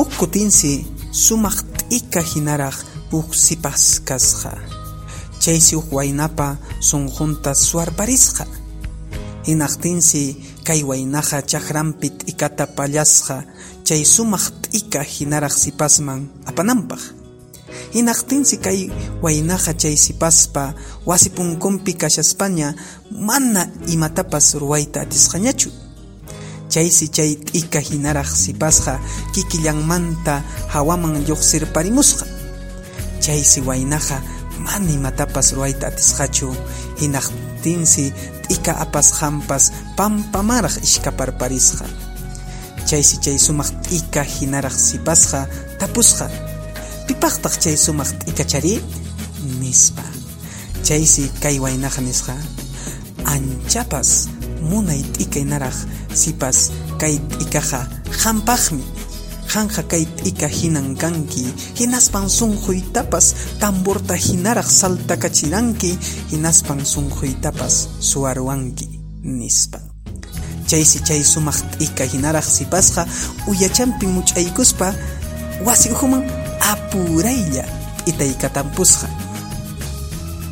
Huk kutinsi sumaq t'ika hinaraq huk sipas kasqa. Chaysi huk waynapa sunqunta suwarparisqa. Hinaqtinsi kay waynaqa chaqranpi t'ikata pallasqa chay sumaq t'ika hinaraq sipasman apananpaq. Hinaqtinsi kay waynaqa chay sipaspa wasi punkunpi kashaspaña mana imatapas ruwayta atisqañachu. Chay t'ika hinaraq sipasqa kikillanmanta hawaman lluqsirparimusqa. Chaysi waynaqa mana imatapas ruwayta atisqachu hinaqtinsi t'ika apas hampas pampamaraq ishkaparparisqa. Chay sumaq t'ika hinaraq sipasqa tapusqa pipaqtaq chay sumaq t'ikachari nispa. Chaysi kay waynaqa nisqa anchapas munay t'ika hinaraq sipas kay t'ikaqa hampaqmi. Hanja kay t'ika hinan kanki hinaspan sunquytapas tamborta hinaraq saltakachiranki hinaspan sunquytapas suwarwanki nispa. Chaysi chay sumaq t'ika hinaraq sipasqa uyachanpi much'aykuspa wasi uhuman apuraylla t'itaykatampusqa.